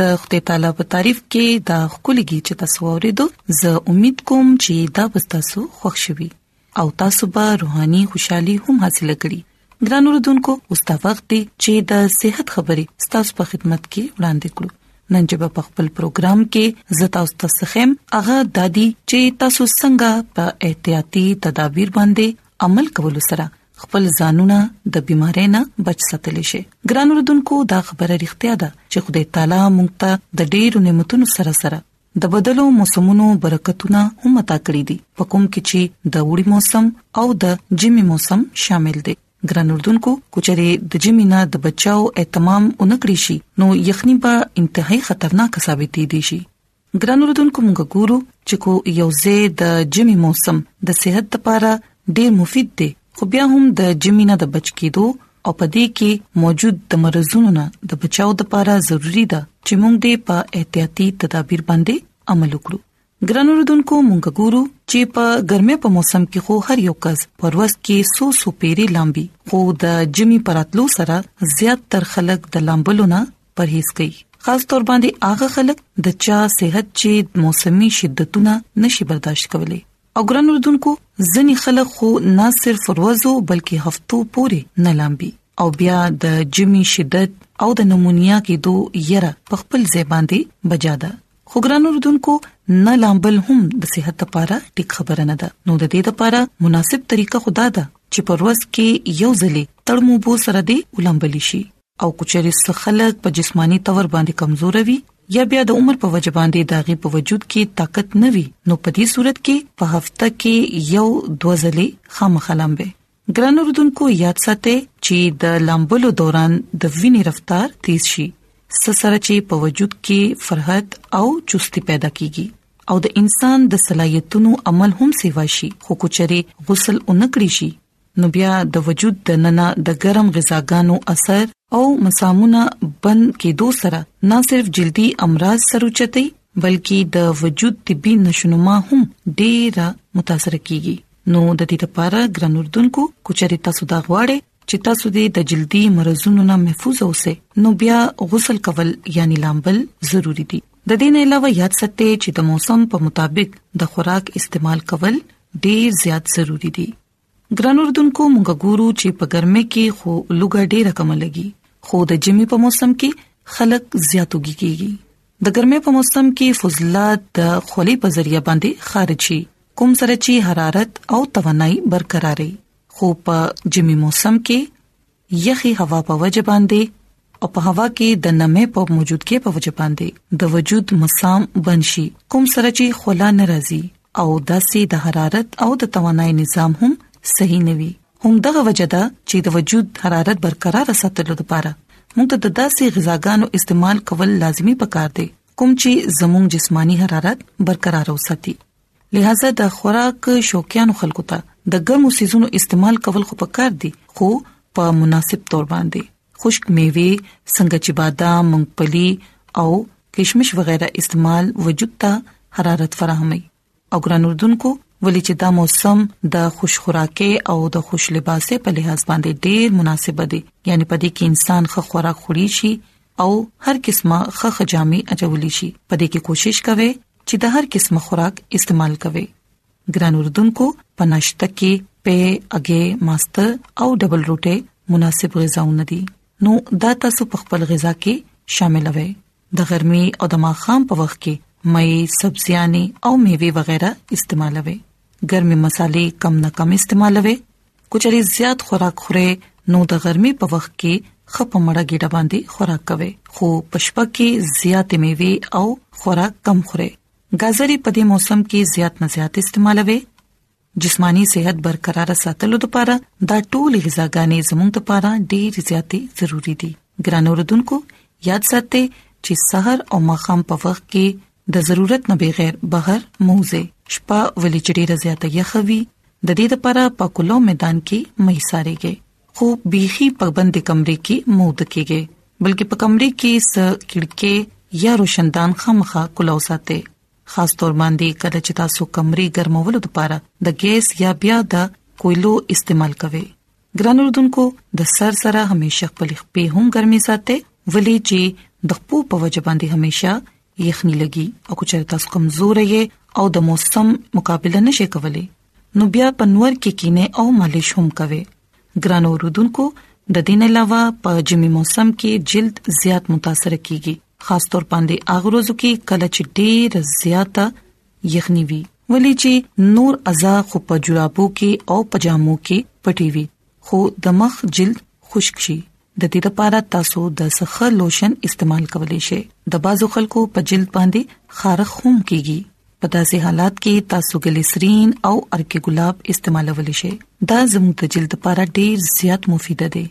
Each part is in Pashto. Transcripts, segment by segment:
د خپل تعالی په تعریف کې دا خولګي چې تاسو ورېدو زه امید کوم چې دا به تاسو خوښ شي او تاسو به روحاني خوشحالي هم حاصل کړئ ګران اوردونکو اوس دا وخت دی چې د صحت خبرې ستاسو په خدمت کې وړاندې کړو نن جبا په خپل پروګرام کې زتا استسخم اغه دادی چې تاسو څنګه په احتیاطي تدابیر باندې عمل کول سره خپل ځانونه د بيمارۍ نه بچ ساتلی شي ګران اردوونکو دا خبره اړتیا ده چې خدای تعالی مونږ ته د ډیرو نعمتونو سره سره د بدلو موسمونو برکتونه هم عطا کړی دي په کوم کې چې د وړي موسم او د جمی موسم شامل دي ګران اردوونکو کوچري د جمی نه د بچاو اهتمام اونکړي شي نو یخني به انتهایی خطرناک ثابت دي شي ګران اوردونکو موږ ګورو چې کو یو زه د جمی موسم د صحت لپاره ډیر مفید دی خو بیا هم د جمی نه د بچ کیدو او پدې کې موجود د مرزونو نه د بچاو لپاره ضروری ده چې موږ دې په احتیاطي تدابیر باندې عمل وکړو ګران اوردونکو موږ ګورو چې په ګرمه په موسم کې خو هر یو کس پروست کې سو سو پیری لامبي خو د جمی پراتلو سره زیات تر خلک د لامبلو نه پرهیز کوي خاص تور باندې هغه خلک د چا صحت چې موسمي شدتونه نشي برداشت کولای او ګران اردوونکو ځنی خلک خو نه صرف ورځو بلکې هفتو پورې نه لامبي او بیا د جمی شدت او د نمونیا کې دوه یره په خپل ځای باندې بجا ده خو ګران اردوونکو نه لامبل هم د صحت لپاره ټیک خبره نه ده نو د دې لپاره مناسب طریقه خدا ده چې پر ورځ کې یو ځلې تړمو بو سره دی ولامبل شي او کچري څه خلک په جسماني تور باندې کمزور وي یا بیا د عمر په وجه باندې داغي په وجود کې طاقت نه وي نو په دې صورت کې په هفته کې یو دوه ځلې خامخلام به ګران اردوونکو یاد ساتئ چې د لامبلو دوران د وینې رفتار تیز شي سره چې په وجود کې فرحت او چستی پیدا کیږي او د انسان د صلاحیتونو عمل هم سیوا شي خو کچري غسل اونکړي شي نو بیا د وجود د ننه د ګرم غذاګانو اثر او مسامونه بند کېدو سره نه صرف جلدی امراض سروچتي بلکې د وجود طبي نشونما هم ډېره متاثر کیږي نو د دې لپاره ګران اردوونکو کوچري تاسو دا غواړي چې تاسو دې د جلدی مرزونو نه محفوظ اوسئ نو بیا غسل کول یعنی لامبل ضروری دي د دې نه علاوه یاد ساتئ چې د موسم په مطابق د خوراک استعمال کول ډیر زیات ضروری دي ګران اردوونکو مونږ ګورو چې په ګرمه کې خو لوګه ډیره کم لګي خو د جمی په موسم کې خلک زیاتوږي کیږي د ګرمه په موسم کې فضله د خولې په ذریعہ باندې خارج شي کوم سره چې حرارت او توانایي برقراري خو په جمی موسم کې یخي هوا په وجه باندې او په هوا کې د نمې په موجودګۍ په وجه باندې د وجود مسام بنشي کوم سره چې خلا ناراضي او داسې د حرارت او د توانای نظام هم صحیح نوي هم دغه وجه ده چې د وجود حرارت برقرار ساتلو لپاره موږ ته د داسې غذاګانو استعمال کول لازمی پکار دي کوم چې زموږ جسمانی حرارت برقرار وساتي لہذا د خوراک شوقیانو خلکو ته د ګرمو سيزونو استعمال کول خو پکار دي خو په مناسب تور باندې خشک میوه څنګه چې بادام، مونږپلی او کشمش وغیرہ استعمال وجود ته حرارت فراهمي او ګران اردوونکو ولې چې دا موسم د خوش خوراکي او د خوش لباسه په لحاظ باندې ډیر مناسب دی یعنی په دې کې انسان خه خوراک خوري شي او هر قسمه خخ جامې اچولې شي په دې کې کوشش کوي چې د هر قسمه خوراک استعمال کوي ګران اردوونکو پناشته کې په اگې ماست او ډبل روټه مناسب غذاونه دي نو دا تاسو په خپل غذا کې شامل وي د ګرمي او د ماخام په وخت کې مې سبزيانې او میوه وغیرہ استعمالوي ګرمي مصالې کم نه کم استعمالوي کچري زیات خوراک خوري نو د ګرمي په وخت کې خپ مړه ګډه باندې خوراک کوي خو پښپا کې زیات میوي او خوراک کم خوري غازري په دې موسم کې زیات نه زیات استعمالوي جسمانی صحت برقرار ساتلو لپاره دا ټول غذاګانې زموږ لپاره ډېر زیاتې ضروری دي ګران اوردونکو یاد ساتئ چې سحر او مخام په وخت کې د ضرورت نه بغیر بهر موزه شپه ولې چې ډیره زیاته یخوي د دې لپاره په کلو میدان کې مې ساريږي خو بيخي په بند کمرې کې مود کېږي بلکې په کمرې کې س کړکې یا روشندان خامخا کلو ساتي خاص تور باندې کله چې تاسو کمرې ګرمولو لپاره د ګیس یا بیا د کویلو استعمال کوئ ګران اردوونکو د سر سره همیشه خپل خپې هم ګرمي ساتي ولې چې د خپو په وجه باندې همیشه یخني لګي او که چېرې تاسو کمزور یې او د موسم مقابله نشئ کولای نو بیا په نور کې کینه او مالش هم کوي ګران اوردونکو د دین علاوه په جمی موسم کې جلد زیات متاثر کیږي خاص طور باندې اغروزو کې کله چې ډیر زیاته یخنی وی ولې چې نور اعضا خو په جرابو کې او پجامو کې پټي وي خو د مخ جلد خشک شي د دې لپاره تاسو د سخه لوشن استعمال کولی شئ د بازو خلکو په جلد باندې خارخ هم کیږي په داسې حالات کې تاسو ګلیسرین او ارکه ګلاب استعمالولی شئ دا زموږ د جلد لپاره ډیر زیات مفید دی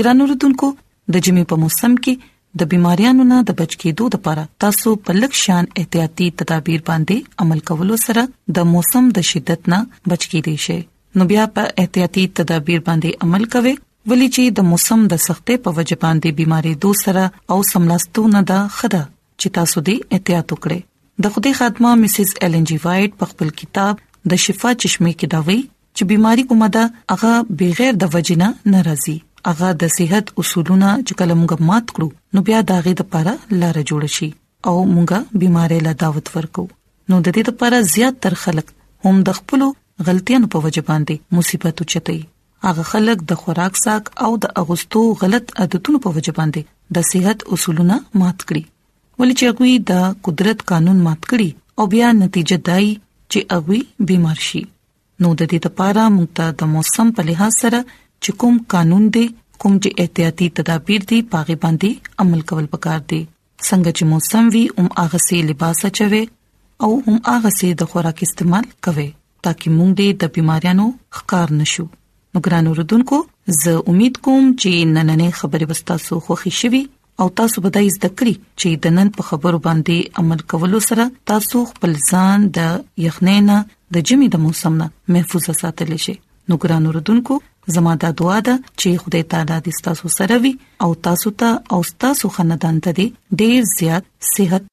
ګران اوردونکو د جمی په موسم کې د بيماريانو نه د بچ کېدو لپاره تاسو په لک شان احتیاطي تدابیر باندې عمل کولو سره د موسم د شدت نه بچ کېدئ شئ نو بیا په احتیاطي تدابیر باندې عمل کوئ ولې چې د موسم د سختې په وجه باندې بيماري دو سره او سملاستو نه ده خده چې تاسو دې احتیاط وکړئ د خوده خادمه مسز ایلن جی وایټ په خپل کتاب د شفا چشمه کې دا وایي چې بيماري کومه ده هغه بغیر د وجنه ناراضي هغه د صحت اصولونه چې کله موږ مات کړو نو بیا دا غي د پاره لار جوړ شي او موږ بيماري لا دعوت ورکو نو د دې لپاره زیات تر خلک هم د خپل غلطیانو په وجه باندې مصیبت چتای هغه خلک د خوراک ساک او د اغوستو غلط عادتونو په وجه باندې د صحت اصولونه مات کړی ولې چې هغه د قدرت قانون مات کړی او بیا نتیجه دای چې هغه بیمار شي نو د دې لپاره موږ ته د موسم په لحاظ سره چې کوم قانون دی کوم چې احتیاطي تدابیر دي پاغه باندې عمل کول پکار دي څنګه چې موسم وي هم هغه سي لباس اچوي او هم هغه سي د خوراک استعمال کوي ترڅو موږ دې د بيماريانو ښکار نشو نو ګران اوردونکو زه امید کوم چې نننې خبرې وستاسو خوښی شوي او تاسو به د زده کړې چې د نن په خبرو باندې عمل کولو سره تاسو خپل ځان د یخنینا د جمی د موسم نه محفوظ ساتل شي نو ګران اوردونکو زموږ د دعا د چې خدای تعالی دې تاسو سره وي او تاسو ته او تاسو خاندان ته دې ډېر زیات صحت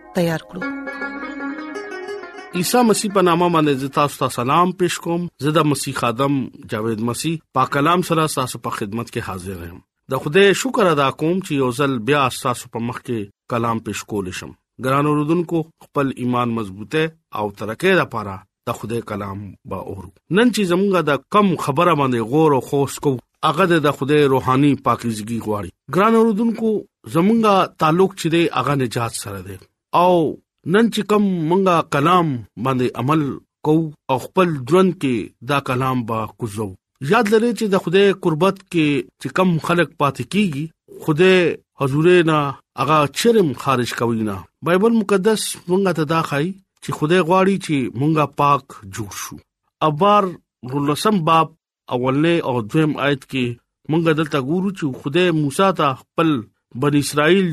تیار کړو عیسی مسیح په نامه باندې تاسو ته سلام پېښ کوم زدا مسیح ادم جاوید مسیح پاک کلام سره تاسو په خدمت کې حاضر یم د خدای شکر ادا کوم چې یو ځل بیا تاسو په مخ کې کلام پېښ کول شم ګران اوردونکو خپل ایمان مضبوطه او ترقه لپاره د خدای کلام با اورو نن چې زمونږه د کم خبره باندې غور او خوش کو هغه د خدای روحاني پاکیزګي غواړي ګران اوردونکو زمونږه تعلق چې دی هغه نجات سره دی او نن چې کم مونږه کلام باندې عمل کو او خپل ژوند کې دا کلام با کوزو یاد لرئ چې د خدای قربت کې چې کم خلک پاتې کیږي خدای حضور نه هغه چرم خارج کوي نه بایبل مقدس مونږه ته دا خای چې خدای غواړي چې مونږه پاک جوړ شو ابار رلسم باب اولنې او دویم آیت کې مونږه دلته ګورو چې خدای موسی ته خپل بن اسرائیل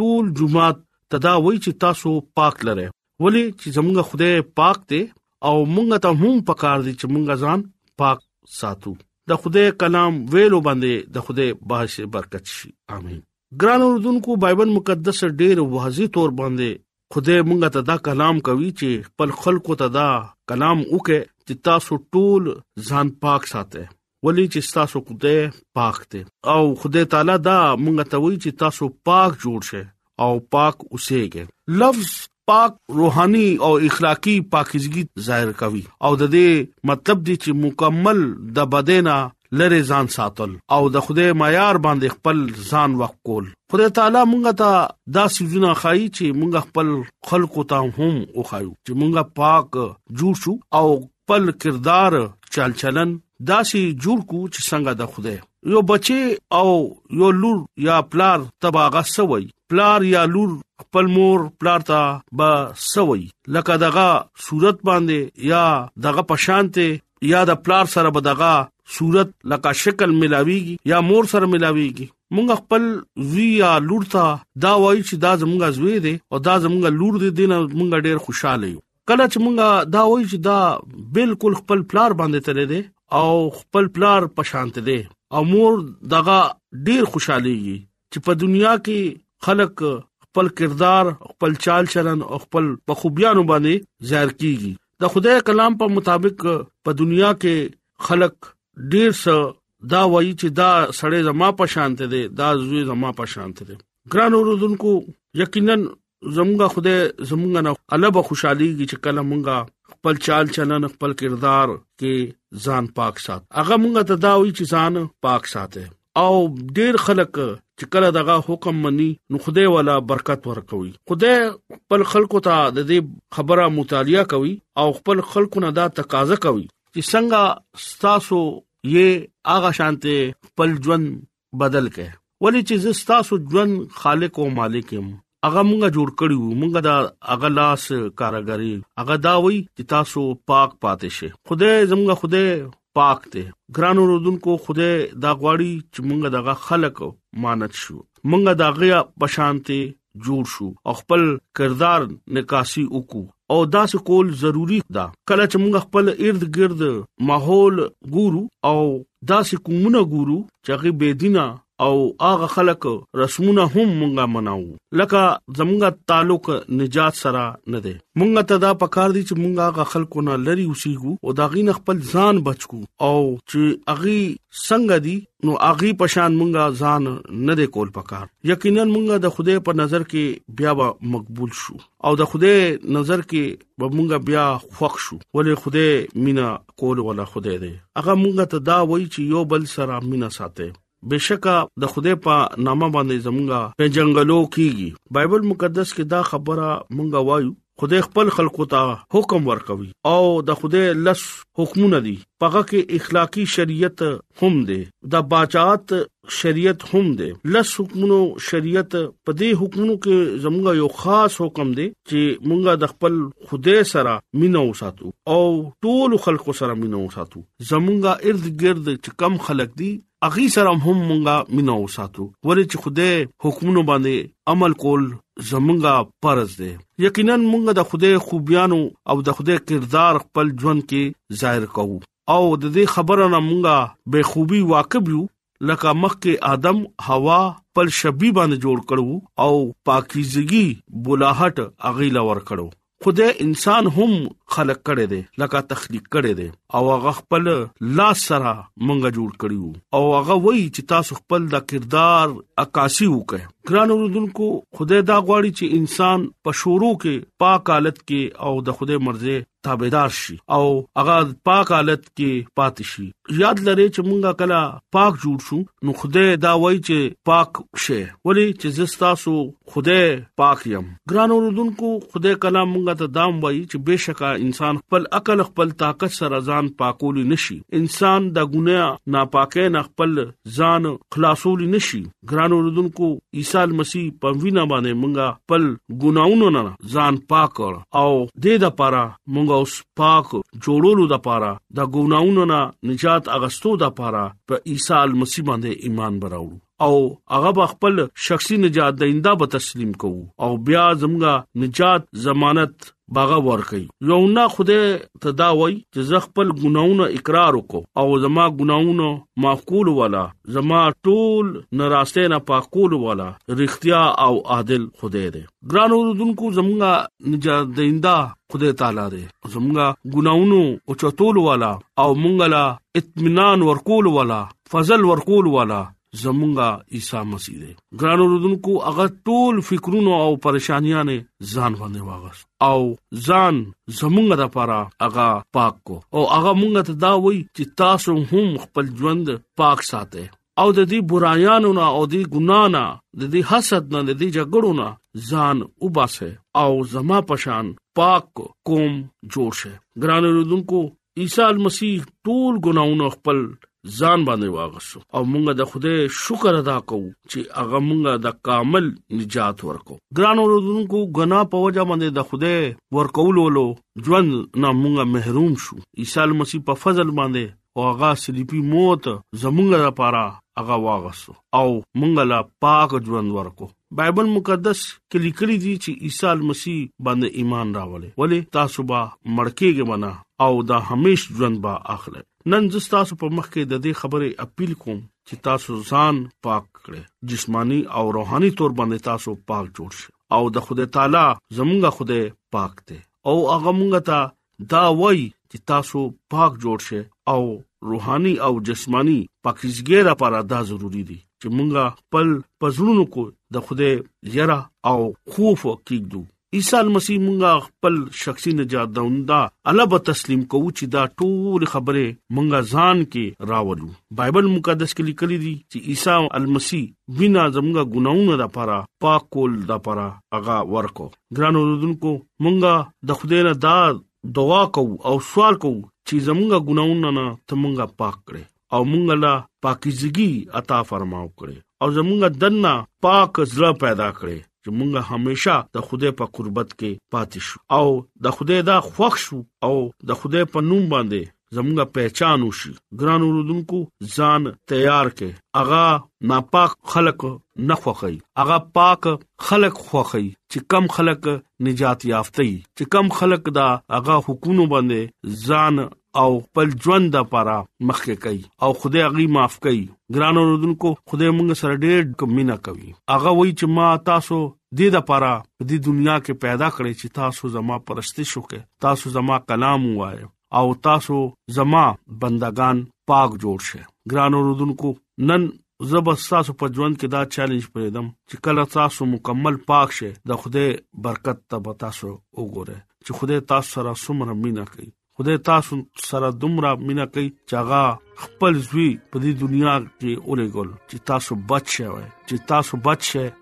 ټول جمعات تدا وای چې تاسو پاک لره ولی چې زمونږ خدای پاک دی او مونږ ته هم پکار دي چې مونږ ځان پاک ساتو د خدای کلام ویلو باندې د خدای بحث برکت شي امين ګران اوردونکو بایبل مقدس ډېر واضح تور باندې خدای مونږ ته دا کلام کوي چې خپل خلکو ته دا کلام وکړي چې تاسو ټول ځان پاک ساتئ ولی چې تاسو خدای پاک دی او خدای تعالی دا مونږ ته وایي چې تاسو پاک جوړ شئ او پاک اوسېږئ لفظ پاک روحاني او اخلاقی پاکیزګي ظاهر کوي او د دې مطلب دی چې مکمل د بدینا لری ځان ساتل او د خدای معیار باندې خپل ځان وقف کول خدای تعالی مونږ ته دا سيزونه خای چې مونږ خپل خلقو ته هم وخایو چې مونږ پاک جوړ شو او خپل کردار چال چلن داسي جوړ کو چې څنګه د خوده یو بچي او یو لور یا پلار تباغه سوی پلار یا لور خپل مور پلار ته با سوی لکه دغه صورت باندې یا دغه پشانته یا د پلار سره بدغه صورت لکه شکل ملاويږي یا مور سره ملاويږي مونږ خپل زوی یا لور ته دا وایي چې دا زمونږ زوی دی او دا زمونږ لور دی دینه مونږ ډیر خوشاله یو کله چې مونږه دا وایو چې دا بالکل خپل پلار باندې تللی دی او خپل پلار په شانته دی او مور دغه ډیر خوشاليږي چې په دنیا کې خلک خپل کردار خپل چال چلن او خپل په خوبيانو باندې ظاهر کیږي د خدای کلام په مطابق په دنیا کې خلک ډیر څه دا وایي چې دا سړی زما په شانته دی دا زوی زما په شانته دی ګران اوردونکو یقینا زمونږه خدای زمونږه نه الله به خوشحالي کی چې کله مونږه خپل چال چلن خپل کردار کې ځان پاک سات هغه مونږه ته دا وی چې ځان پاک ساته او ډیر خلک چې کله دغه حکم مني نو خدای والا برکت ورکوي خدای خپل خلکو ته د دې خبره مطالعه کوي او خپل خلکو نه دا تقاضا کوي چې څنګه تاسو یې هغه شانته خپل ژوند بدل کړئ ولی چې زه ستاسو ژوند خالق او مالک یم هغه مونږه جوړ کړی وو مونږه دا هغه لاس کارګری هغه دا وای چې تاسو پاک پاتې شئ خدای زمونږه خدای پاک ته ګران رودونکو خدای دا غواړي چې مونږه دغه خلق مانت شو مونږه دغه پشانته جوړ شو او خپل کردار نکاسي وکړو او دا څه کول ضروری ده کله چې موږ خپل ارد گرد ماحول ګورو او دا څه کومونه ګورو چې هغه بے دینه او هغه خلک رسمونه هم مونږه مناو لکه زمونږه تعلق نجات سره نه دی مونږه ته دا پکار دي چې مونږه هغه خلکو نه لري اوسېګو او دا غین خپل ځان بچو او چې اغي څنګه دي نو اغي پشان مونږه ځان نه دی کول پکار یقینا مونږه د خوده په نظر کې بیا به مقبول شو او د خوده نظر کې به مونږه بیا خوښ شو ولې خوده مینا کول ولا خوده دی هغه مونږه ته دا وایي چې یو بل سره مینا ساته بشکا د خدای په نامه باندې زمونږه په جنگلو کیږي بایبل مقدس کې دا خبره مونږه وایو خدای خپل خلقو ته حکم ورکوي او د خدای لس حکمونه دي پغه کې اخلاقی شریعت هم دی د باچات شریعت هم دی لس حکمونو شریعت په دې حکمونو کې زموږ یو خاص حکم دی چې موږ د خپل خدای سره مینه وساتو او ټول خلکو سره مینه وساتو زموږ ارد گرد چې کم خلک دي اغي سره هم مونږه مینا وساتو ولې چې خوده حکمونو باندې عمل کول زمونږه فرض دی یقینا مونږه د خوده خوبيانو او د خوده کردار خپل ژوند کې ظاهر کوو او د دې خبره نه مونږه به خوبي واقب یو لکه مخکې ادم حوا خپل شبي باندې جوړ کړو او پاکیزګي بولاحت اغي لور کړو خدای انسان هم خلق کړي دي لکه تخلیق کړي دي او هغه خپل لاس سره مونږه جوړ کړیو او هغه وایي چې تاسو خپل د کردار عکاسي وکړئ ګران اوردونکو خدای دا غواړي چې انسان په شورو کې پاک حالت کې او د خدای مرزه تابعدار شي او هغه پاک حالت کې پات شي یاد لرئ چې مونږه کلا پاک جوړ شو نو خدای دا وایي چې پاک شه ولی چې زستا سو خدای پاک يم ګران اوردونکو خدای کلام مونږ ته دام وایي چې بشکا انسان خپل عقل خپل طاقت سره ځان پاکول نشي انسان د ګناه ناپاکه نه خپل ځان خلاصول نشي ګران اوردونکو عیسی مسیح په وینا باندې مونږ خپل ګناونو نه ځان پاک کړ او دې د پاره مونږ اوس پاک جوړولو د پاره د ګناونو نه نجات اغستو د پاره په عیسی مسیح باندې ایمان براوړو او هغه به خپل شخصي نجات د انده به تسلیم کو او بیا زمګه نجات ضمانت باغه ورکي یو نه خوده تدا وای چې زه خپل ګناونه اقرار وکاو او زما ګناونه معاف کول والا زما ټول نراسته نه پاکول والا رښتیا او عادل خوده دی ګران اوردونکو زمګه نجات دیندا خدای تعالی دی زمګه ګناونو او چتول والا او مونږه لا اطمینان ورکول والا فضل ورکول والا زمونږه عیسی مسیح دی ګران اوردونکو هغه ټول فکرونه او پریشانیاں نه ځان باندې واغس او ځان زمونږه د پاره هغه پاک کو او هغه مونږ ته دا وای چې تاسو هم خپل ژوند پاک ساتئ او د دې برایانو نه او د ګنا نه د دې حسد نه د دې جګړو نه ځان وباسه او زما پشان پاک کوم جوړ شه ګران رودونکو عیسی مسیح ټول ګناونه خپل ځان باندې واغسو او مونږه د خدای شکر ادا کوو چې هغه مونږه د کامل نجات ورکو ګران اوردونکو غنا په وجه باندې د خدای ورکول ولو ژوند نه مونږه محروم شو عیسی مسیح په فضل باندې او هغه سلیپی موت زمونږه لپاره هغه واغسو او مونږه لا پاک ژوند ورکو بایبل مقدس کې لیکلي دي چې عیسی مسیح باندې ایمان راولې ولی تاسو به مړکیږئ منا او دا همیش ژوند به اخلي نن زه تاسو په مخ کې د دې خبرې اپیل کوم چې تاسو ځان پاک کړئ جسمانی او روحاني تور باندې تاسو پاک جوړ شئ او د خدای تعالی زمونږه خدای پاک دی او هغه مونږ ته دا وای چې تاسو پاک جوړ شئ او روحاني او جسماني پاکیزګي لپاره دا ضروری دي چې مونږه پل پزړونو کو د خوده یرا او خوف کېږو عیسی مسیح مونږه خپل شخصي نجات دوندا الله به تسلیم کوو چې دا ټول خبره مونږه ځان کې راولو بایبل مقدس کې لیکل دي چې عیسی المسیح بنا زمونږه ګناونه لپاره پاک کول لپاره هغه ورکو ګران اوردونکو مونږه د خدای نه دا دعا کوو او سوال کوو چې زمونږه ګناونه نه ته مونږه پاک کړې او مونږه لا پاکیزګي عطا فرماو کړې او زمونږه دنه پاک زړه پیدا کړې چې مونږه همیشه د خوده په قربت کې پاتې شو او د خوده دا خوښ شو او د خوده په نوم باندې زمونږه پہچان وشي ګران اوردونکو ځان تیار کې اغا ناپاک خلق نه خوخی اغا پاک خلق خوخی چې کم خلق نجات یافتي چې کم خلق دا اغا حکومت باندې ځان او خپل ژوند د پاره مخکې کوي او خدای هغه معاف کوي ګران اوردونکو خدای موږ سره ډېر کمینه کوي هغه وایي چې ما تاسو دې د پاره په دې دنیا کې پیدا کړې چې تاسو زما پرستش وکړي تاسو زما کلام وایي او تاسو زما بندگان پاک جوړ شئ ګران اوردونکو نن زبر تاسو په ژوند کې دا چیلنج پرېدم چې کله تاسو مکمل پاک شئ د خوده برکت ته به تاسو وګورئ چې خوده تاسو سره سمره مینا کوي خوده تاسو سره دومره مینا کوي چې هغه خپل زوی په دې دنیا کې اولېګل چې تاسو بچ شئ چې تاسو بچ شئ